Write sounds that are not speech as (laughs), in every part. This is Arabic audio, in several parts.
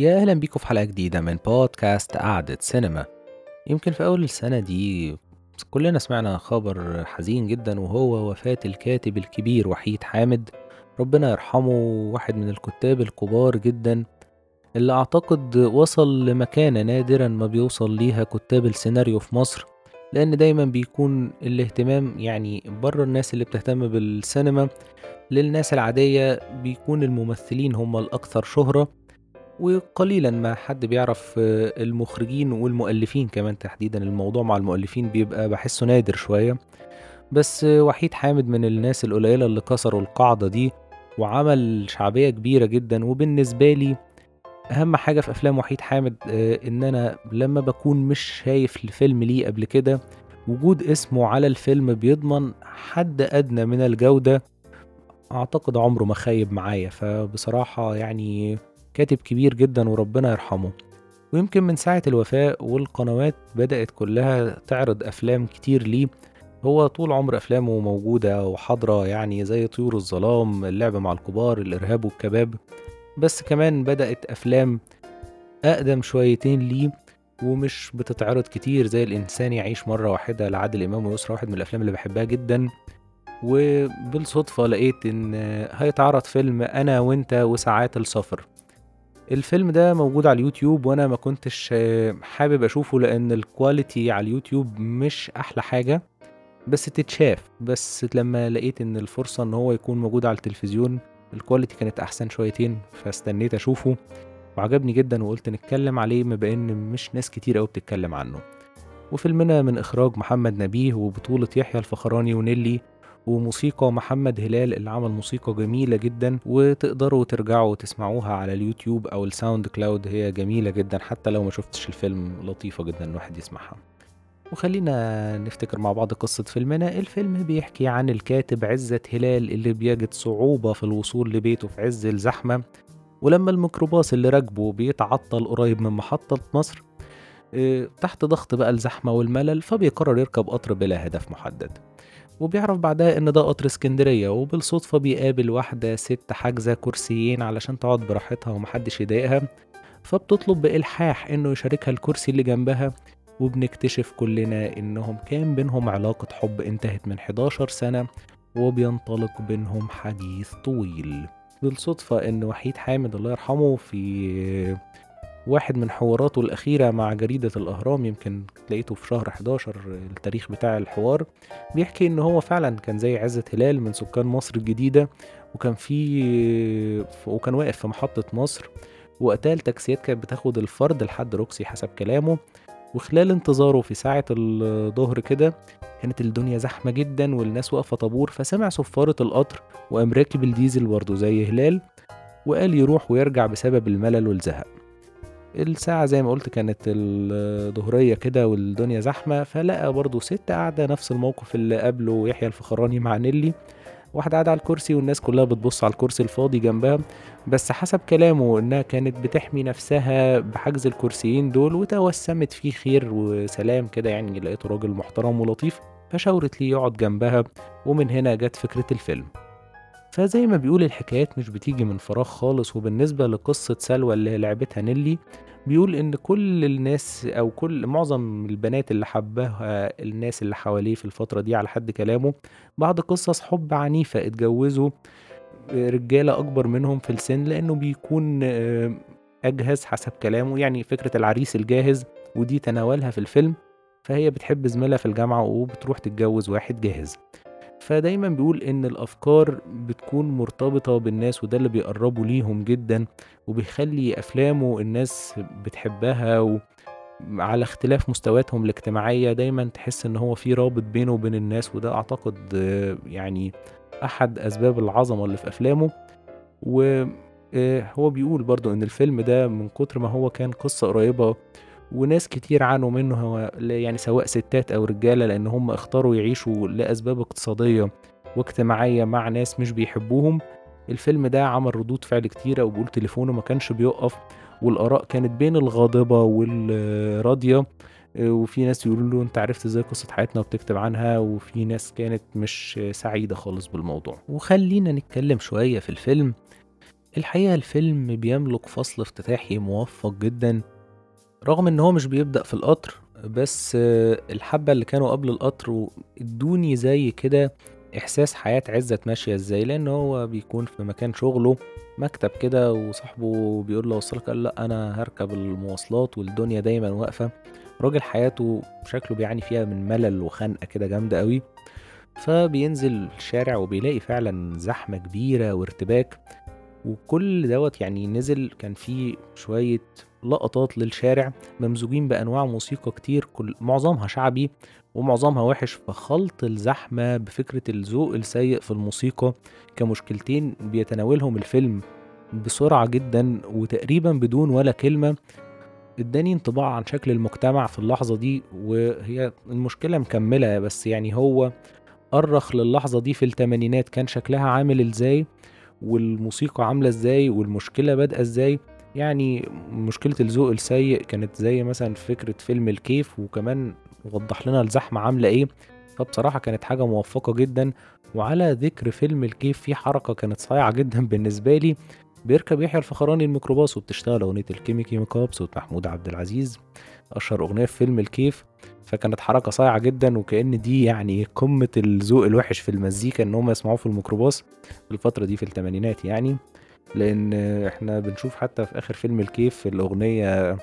يا أهلا بيكم في حلقة جديدة من بودكاست قعدة سينما. يمكن في أول السنة دي كلنا سمعنا خبر حزين جدا وهو وفاة الكاتب الكبير وحيد حامد. ربنا يرحمه واحد من الكتاب الكبار جدا اللي أعتقد وصل لمكانة نادرا ما بيوصل ليها كتاب السيناريو في مصر لأن دايما بيكون الاهتمام يعني بره الناس اللي بتهتم بالسينما للناس العادية بيكون الممثلين هم الأكثر شهرة. وقليلا ما حد بيعرف آه، المخرجين والمؤلفين كمان تحديدا. الموضوع مع المؤلفين بيبقى بحسه نادر شوية. بس آه، وحيد حامد من الناس القليلة اللي كسروا القاعدة دي وعمل شعبية كبيرة جدا. وبالنسبة لي أهم حاجة في أفلام وحيد حامد آه، إن أنا لما بكون مش شايف الفيلم ليه قبل كده وجود اسمه على الفيلم بيضمن حد أدنى من الجودة أعتقد عمره ما خيب معايا. فبصراحة يعني كاتب كبير جدا وربنا يرحمه. ويمكن من ساعة الوفاة والقنوات بدأت كلها تعرض أفلام كتير ليه. هو طول عمر أفلامه موجودة وحاضرة يعني زي طيور الظلام اللعب مع الكبار الإرهاب والكباب. بس كمان بدأت أفلام أقدم شويتين ليه ومش بتتعرض كتير زي الإنسان يعيش مرة واحدة لعادل إمام ويسرى واحد من الأفلام اللي بحبها جدا. وبالصدفة لقيت إن هيتعرض فيلم أنا وأنت وساعات السفر. الفيلم ده موجود على اليوتيوب وأنا ما كنتش حابب أشوفه لأن ال quality على اليوتيوب مش أحلى حاجة بس تتشاف. بس لما لقيت إن الفرصة إن هو يكون موجود على التلفزيون ال quality كانت أحسن شويتين فاستنيت أشوفه وعجبني جدا وقلت نتكلم عليه بما إن مش ناس كتير قوي بتتكلم عنه. وفيلمنا من إخراج محمد نبيه وبطولة يحيى الفخراني ونيلي وموسيقى محمد هلال اللي عمل موسيقى جميلة جدا وتقدروا ترجعوا تسمعوها على اليوتيوب أو ال SoundCloud هي جميلة جدا حتى لو ما شفتش الفيلم لطيفة جدا الواحد يسمعها. وخلينا نفتكر مع بعض قصة فيلمنا. الفيلم بيحكي عن الكاتب عزت هلال اللي بيجد صعوبة في الوصول لبيته في عز الزحمة ولما الميكروباص اللي راكبه بيتعطل قريب من محطة مصر آه، تحت ضغط بقى الزحمة والملل فبيقرر يركب قطر بلا هدف محدد. وبيعرف بعدها إن ده قطر اسكندرية وبالصدفة بيقابل واحدة ست حاجزة كرسيين علشان تقعد براحتها ومحدش يضايقها فبتطلب بإلحاح إنه يشاركها الكرسي اللي جنبها وبنكتشف كلنا إنهم كان بينهم علاقة حب انتهت من 11 سنة وبينطلق بينهم حديث طويل. بالصدفة إن وحيد حامد الله يرحمه في واحد من حواراته الأخيرة مع جريدة الأهرام يمكن لقيته في شهر 11 التاريخ بتاع الحوار بيحكي إن هو فعلا كان زي عزة هلال من سكان مصر الجديدة وكان في وكان واقف في محطة مصر وقتها التاكسيات كانت بتاخد الفرد لحد روكسي حسب كلامه وخلال انتظاره في ساعة الظهر كده كانت الدنيا زحمة جدا والناس واقفة طابور فسمع صفارة القطر وقام راكب الديزل برضه زي هلال وقال يروح ويرجع بسبب الملل والزهق. الساعة زي ما قلت كانت الظهرية كده والدنيا زحمة فلقى برضه ست قاعدة نفس الموقف اللي قبله يحيى الفخراني مع نيلي. واحدة قاعدة على الكرسي والناس كلها بتبص على الكرسي الفاضي جنبها. بس حسب كلامه إنها كانت بتحمي نفسها بحجز الكرسيين دول وتوسمت فيه خير وسلام كده يعني لقيته راجل محترم ولطيف فشاورت ليه يقعد جنبها. ومن هنا جت فكرة الفيلم. فزي ما بيقول الحكايات مش بتيجي من فراغ خالص وبالنسبة لقصة سلوى اللي لعبتها نيلي بيقول إن كل الناس أو كل معظم البنات اللي حبها الناس اللي حواليه في الفترة دي على حد كلامه بعد قصص حب عنيفة اتجوزوا رجالة أكبر منهم في السن لأنه بيكون أجهز حسب كلامه يعني فكرة العريس الجاهز ودي تناولها في الفيلم فهي بتحب زميلها في الجامعة وبتروح تتجوز واحد جاهز. فدايما بيقول إن الأفكار بتكون مرتبطة بالناس وده اللي بيقربوا ليهم جدا وبيخلي أفلامه الناس بتحبها و على اختلاف مستوياتهم الاجتماعية دايما تحس إن هو في رابط بينه وبين الناس وده أعتقد يعني أحد أسباب العظمة اللي في أفلامه. وهو بيقول برضو إن الفيلم ده من كتر ما هو كان قصة قريبة وناس كتير عانوا منه يعني سواء ستات أو رجالة لأن هم اختاروا يعيشوا لأسباب اقتصادية واجتماعية مع ناس مش بيحبوهم. الفيلم ده عمل ردود فعل كتيرة وبقول تليفونه ما كانش بيقف والآراء كانت بين الغاضبة والراضية. وفي ناس يقولوا له أنت عرفت إزاي قصة حياتنا وبتكتب عنها؟ وفي ناس كانت مش سعيدة خالص بالموضوع. وخلينا نتكلم شوية في الفيلم. الحقيقة الفيلم بيملك فصل افتتاحي موفّق جدًا، رغم إن هو مش بيبدأ في القطر، بس الحبّة اللي كانوا قبل القطر ادّوني زي كده إحساس حياة عِزّت ماشية إزاي، لإن هو بيكون في مكان شغله مكتب كده وصاحبه بيقول له أوصّلك، قال لأ أنا هاركب المواصلات والدنيا دايمًا واقفة، راجل حياته شكله بيعاني فيها من ملل وخنقة كده جامدة أوي، فبينزل الشارع وبيلاقي فعلًا زحمة كبيرة وارتباك، وكل دوّة يعني نزل كان في شوية لقطات للشارع ممزوجين بأنواع موسيقى كتير كل معظمها شعبي ومعظمها وِحِش، فخلْط الزحمة بفكرة الذوق السيء في الموسيقى كمشكلتين بيتناولهم الفيلم بسرعة جدًا وتقريبًا بدون ولا كلمة، ادّاني انطباع عن شكل المجتمع في اللحظة دي، وهي المشكلة مكمّلة بس يعني هو أرّخ للحظة دي في التمانينات. كان شكلها عامل إزاي، والموسيقى عاملة إزاي، والمشكلة بادئة إزاي، يعني مشكلة الذوق السيء كانت زي مثلًا فكرة فيلم الكيف، وكمان وضّح لنا الزحمة عاملة إيه، فبصراحة كانت حاجة موفّقة جدًا، وعلى ذكر فيلم الكيف في حركة كانت صايعة جدًا بالنسبة لي، بيركب يحيى الفخراني الميكروباص وبتشتغل أغنية الكيمي كيميكا بصوت محمود عبد العزيز، أشهر أغنية في فيلم الكيف، فكانت حركة صايعة جدًا وكأن دي يعني قمة الذوق الوِحِش في المزيكا إن هُم يسمعوه في الميكروباص في الفترة دي في التمانينات يعني، لإن إحنا بنشوف حتى في آخر فيلم الكيف الأغنية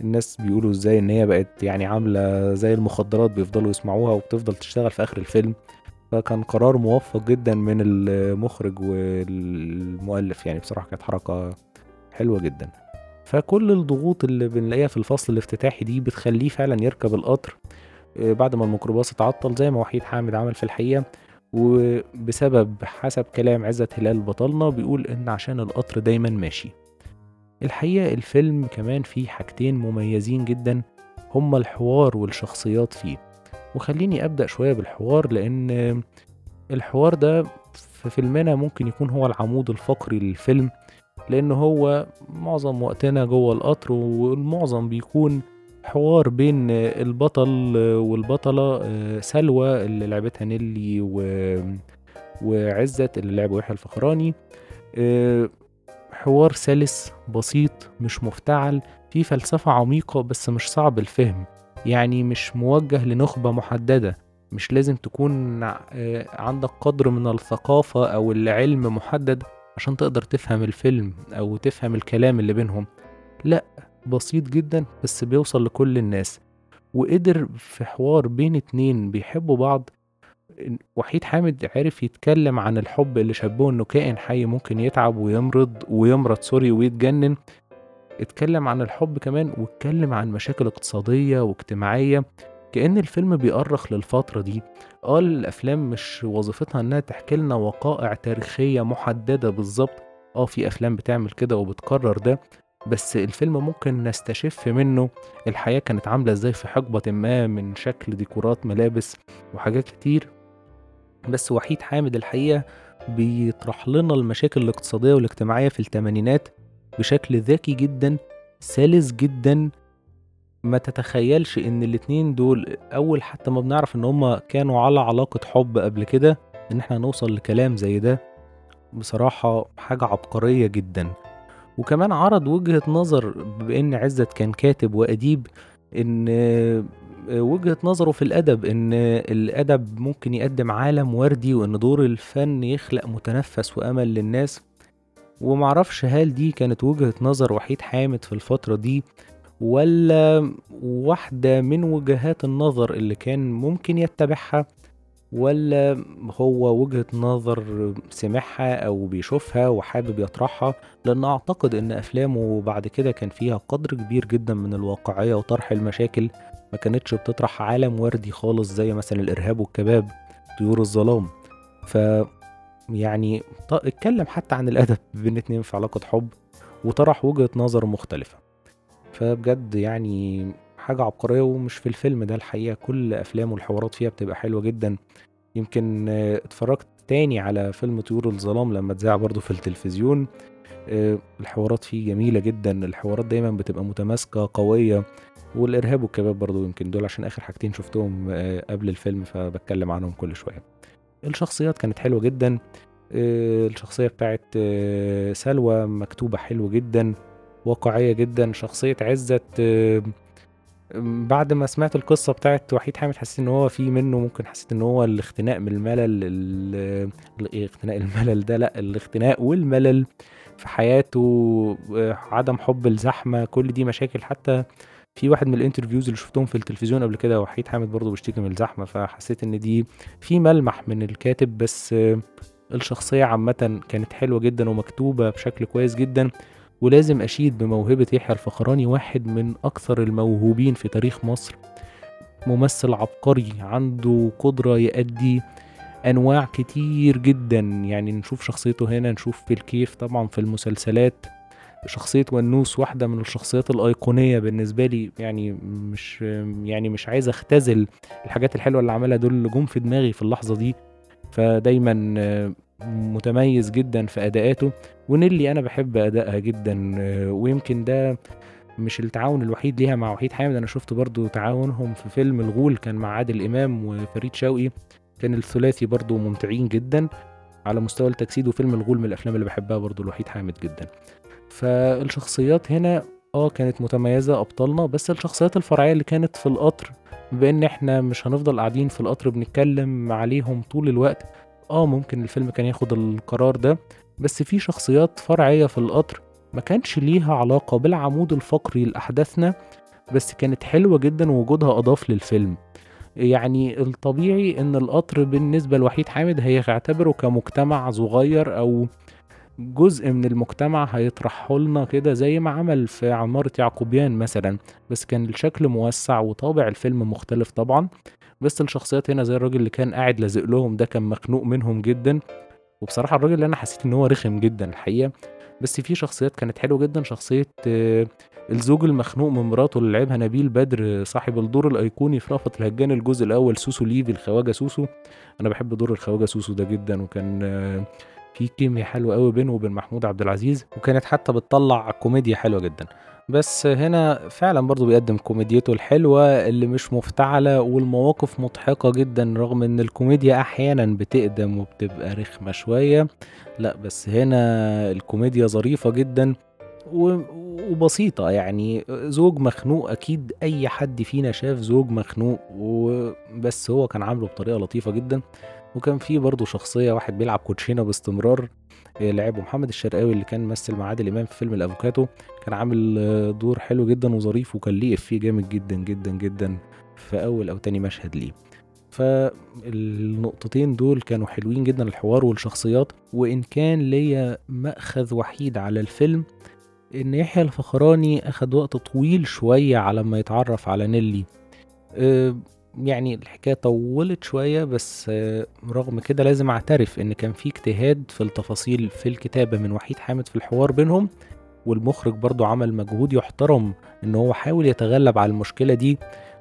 الناس بيقولوا إزاي إن هي بقت يعني عاملة زي المخدرات بيفضلوا يسمعوها وبتفضل تشتغل في آخر الفيلم، فكان قرار موفّق جدًا من المُخرج والمؤلف. يعني بصراحة كانت حركة حلوة جدًا. فكل الضغوط اللي بنلاقيها في الفصل الافتتاحي دي بتخلّيه فعلًا يركب القطر آآ بعد ما الميكروباص اتعطّل زي ما وحيد حامد عمل في الحقيقة، وبسبب حسب كلام عِزّت هلال بطلنا بيقول إن عشان القطر دايمًا ماشي. الحقيقة الفيلم كمان فيه حاجتين مميزين جدًا هُم الحوار والشخصيات فيه، وخلّيني أبدأ شوية بالحوار لإن الحوار ده في فيلمنا ممكن يكون هو العمود الفقري للفيلم، لإن هو معظم وقتنا جوّه القطر والمعظم بيكون حوار بين البطل والبطلة آآ سلوى اللي لعبتها نيلي و وعِزّت اللي لعبه يحيى الفخراني، آآ حوار سَلِس بسيط مش مفتعل، فيه فلسفة عميقة بس مش صعب الفهم، يعني مش موجّه لنخبة محددة، مش لازم تكون آآ عندك قدر من الثقافة أو العلم محدد عشان تقدر تفهم الفيلم أو تفهم الكلام اللي بينهم، لأ بسيط جدًا بس بيوصل لكل الناس، وقدر في حوار بين اتنين بيحبوا بعض. وحيد حامد عرف يتكلم عن الحب اللي شبّهه إنه كائن حي ممكن يتعب ويمرض ويمرض سوري ويتجنن، اتكلم عن الحب كمان واتكلم عن مشاكل اقتصادية واجتماعية، كأن الفيلم بيأرّخ للفترة دي، آه الأفلام مش وظيفتها إنها تحكي لنا وقائع تاريخية محددة بالضبط، آه في أفلام بتعمل كده وبتكرر ده، بس الفيلم ممكن نستشف منه الحياة كانت عاملة إزاي في حقبةٍ ما من شكل ديكورات ملابس وحاجات كتير، بس وحيد حامد الحقيقة بيطرح لنا المشاكل الاقتصادية والاجتماعية في التمانينات بشكل ذكي جدًا، سلس جدًا، ما تتخيلش إن الاتنين دول أول حتى ما بنعرف إن هُم كانوا على علاقة حب قبل كده، إن إحنا نوصل لكلام زي ده، بصراحة حاجة عبقرية جدًا، وكمان عرض وجهة نظر إن عِزّت كان كاتب وأديب إن وجهة نظره في الأدب، إن الأدب ممكن يقدّم عالم وردي وإن دور الفن يخلق متنفس وأمل للناس، وما أعرفش هل دي كانت وجهة نظر وحيد حامد في الفترة دي والّا واحدة من وجهات النظر اللي كان ممكن يتّبعها، والّا هو وجهة نظر سمعها أو بيشوفها وحابب يطرحها، لإن أعتقد إن أفلامه بعد كده كان فيها قدر كبير جدًا من الواقعية وطرح المشاكل، ما كانتش بتطرح عالم وردي خالص زي مثلًا الإرهاب والكباب، طيور الظلام، ف يعني اتكلم حتى عن الأدب (laughs) بين اتنين في علاقة حب، وطرح وجهة نظر مختلفة، فبجد يعني حاجة عبقرية ومش في الفيلم ده الحقيقة كل أفلامه الحوارات فيها بتبقى حلوة جدًا، يمكن اتفرّجت تاني على فيلم طيور الظلام لمّا اتذاع برضه في التلفزيون، آآ الحوارات فيه جميلة جدًا، الحوارات دايمًا بتبقى متماسكة قوية، والإرهاب والكباب برضه يمكن دول عشان آخر حاجتين شُفتهم آآ قبل الفيلم فباتكلم عنهم كل شوية. الشخصيات كانت حلوة جدًا، آآ الشخصية بتاعة سلوى مكتوبة حلو جدًا، واقعية جدًا، شخصية عزت بعد ما سمعت القصة بتاعة وحيد حامد حسيت إن هو في منه ممكن حسيت إن هو الاختناق من الملل ال ال اختناق الملل ده؟ لأ، الاختناق والملل في حياته، عدم حُب الزحمة، كل دي مشاكل. حتى في واحد من الinterviews اللي شُفتهم في التلفزيون قبل كده وحيد حامد برضه بيشتكي من الزحمة، فحسيت إن دي في ملمح من الكاتب، بس الشخصية عامةً كانت حلوة جدًا ومكتوبة بشكل كويس جدًا، ولازم أشيد بموهبة يحيى الفخراني واحد من أكثر الموهوبين في تاريخ مصر، ممثل عبقري عنده قدرة يأدّي أنواع كتير جدًا، يعني نشوف شخصيته هنا، نشوف في الكيف طبعًا في المسلسلات، شخصية ونوس واحدة من الشخصيات الأيقونية بالنسبة لي، يعني مش يعني مش عايز أختزل الحاجات الحلوة اللي عملها دول اللي جُم في دماغي في اللحظة دي، فدايمًا متميز جدًا في أداءاته، ونيلي أنا باحب أدائها جدًا، ويمكن ده مش التعاون الوحيد ليها مع وحيد حامد، أنا شُفت برضه تعاونهم في فيلم الغول كان مع عادل إمام وفريد شوقي، كان الثلاثي برضه ممتعين جدًا على مستوى التجسيد، وفيلم الغول من الأفلام اللي باحبها برضه لوحيد حامد جدًا. فالشخصيات هنا آه كانت متميزة أبطالنا، بس الشخصيات الفرعية اللي كانت في القطر بما إن إحنا مش هنفضل قاعدين في القطر بنتكلم عليهم طول الوقت، آه ممكن الفيلم كان ياخد القرار ده، بس في شخصيات فرعية في القطر ما كانش ليها علاقة بالعمود الفقري لأحداثنا، بس كانت حلوة جدًا ووجودها أضاف للفيلم. يعني الطبيعي إن القطر بالنسبة لوحيد حامد هيعتبره كمجتمع صغير أو جزء من المجتمع هيطرحه لنا كده زي ما عمل في عمارة يعقوبيان مثلًا، بس كان الشكل موسّع وطابع الفيلم مختلف طبعًا، بس الشخصيات هنا زي الراجل اللي كان قاعد لازق لهم ده كان مخنوق منهم جدًا، وبصراحة الراجل اللي أنا حسيت إن هو رخم جدًا الحقيقة، بس في شخصيات كانت حلوة جدًا، شخصية الزوج المخنوق من مراته اللي لعبها نبيل بدر صاحب الدور الأيقوني في رأفت الهجان الجزء الأول سوسو ليفي الخواجة سوسو، أنا باحب دور الخواجة سوسو ده جدًا، وكان في كيميا حلوة أوي بينه وبين محمود عبد العزيز، وكانت حتى بتطلّع كوميديا حلوة جدًا. بس هنا فعلًا برضه بيقدّم كوميديته الحلوة اللي مش مفتعلة والمواقف مضحكة جدًا رغم إن الكوميديا أحيانًا بتقدم وبتبقى رخمة شوية، لأ بس هنا الكوميديا ظريفة جدًا وبسيطة، يعني. زوج مخنوق أكيد أي حد فينا شاف زوج مخنوق و بس هو كان عامله بطريقة لطيفة جدًا، وكان في برضه شخصية واحد بيلعب كوتشينة باستمرار آآ لعبه محمد الشرقاوي اللي كان مثل مع عادل إمام في فيلم الأفوكاتو، كان عامل دور حلو جدًا وظريف وكان ليه إفيه جامد جدًا، جدًا، جدًا في أول أو تاني مشهد ليه. فالنقطتين دول كانوا حلوين جدًا الحوار والشخصيات، وإن كان ليّا مأخذ وحيد على الفيلم إن يحيى الفخراني أخد وقت طويل شوية على أمّا يتعرّف على نيلي، آآ يعني الحكاية طوّلت شوية بس رغم كده لازم أعترف إن كان في اجتهاد في التفاصيل في الكتابة من وحيد حامد في الحوار بينهم، والمخرج برضه عمل مجهود يُحترم إن هو حاول يتغلب على المشكلة دي،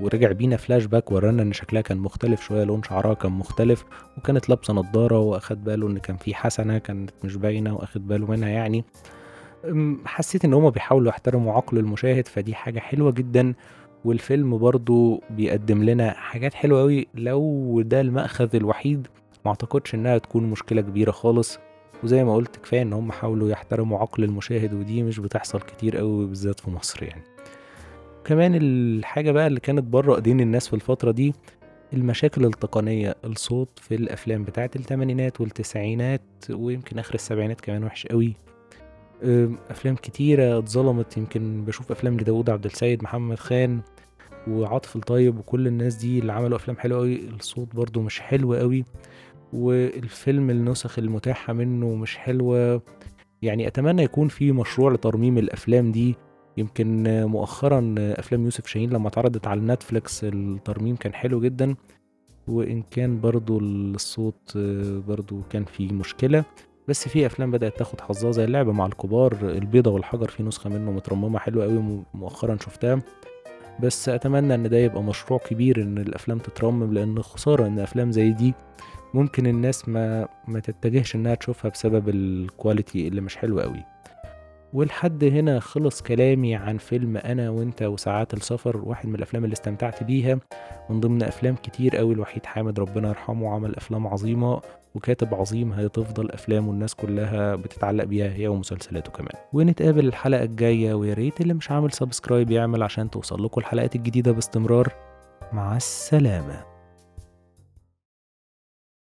ورجع بينا flashback ورانا إن شكلها كان مختلف شوية، لون شعرها كان مختلف، وكانت لابسة نضارة وأخد باله إن كان في حسنة كانت مش باينة وأخد باله منها يعني. حسيت إن هُم بيحاولوا يحترموا عقل المشاهد، فدي حاجة حلوة جدًا، والفيلم برضه بيقدّم لنا حاجات حلوة أوي لو ده المأخذ الوحيد ما أعتقدش إنها تكون مشكلة كبيرة خالص، وزي ما قُلت كفاية إن هُم حاولوا يحترموا عقل المشاهد ودي مش بتحصل كتير أوي بالذات في مصر يعني. كمان الحاجة بقى اللي كانت برّه إيدين الناس في الفترة دي، المشاكل التقنية، الصوت في الأفلام بتاعة التمانينات والتسعينات ويمكن آخر السبعينات كمان وِحِش. آمم أفلام كتيرة اتظلمت، يمكن باشوف أفلام لداوود عبد السيد، محمد خان، وعاطف الطيب وكل الناس دي اللي عملوا أفلام حلوة أوي، الصوت برضه مش حلو أوي، والفيلم النسخ المتاحة منه مش حلوة، يعني أتمنى يكون في مشروع لترميم الأفلام دي، يمكن مؤخرًا أفلام يوسف شاهين لمّا اتعرضت على النتفليكس الترميم كان حلو جدًا، وإن كان برضه الصوت برضه كان فيه مشكلة، بس في أفلام بدأت تاخد حظّها زي اللعب مع الكبار، البيضة والحجر في نسخة منه مترممة حلوة أوي م مؤخرًا شُفتها، بس أتمنى إن ده يبقى مشروع كبير إن الأفلام تترمم، لإن خسارة إن أفلام زي دي ممكن الناس ما ما تتجهش إنها تشوفها بسبب الquality اللي مش حلو أوي. ولحد هنا خلص كلامي عن فيلم أنا وأنت وساعات السفر واحد من الأفلام اللي استمتعت بيها. من ضمن أفلام كتير قوي الوحيد حامد ربنا يرحمه عمل أفلام عظيمة وكاتب عظيم هتفضل أفلامه الناس كلها بتتعلق بيها هي ومسلسلاته كمان. ونتقابل الحلقة الجاية ويا ريت اللي مش عامل سبسكرايب يعمل عشان توصل لكم الحلقات الجديدة باستمرار. مع السلامة.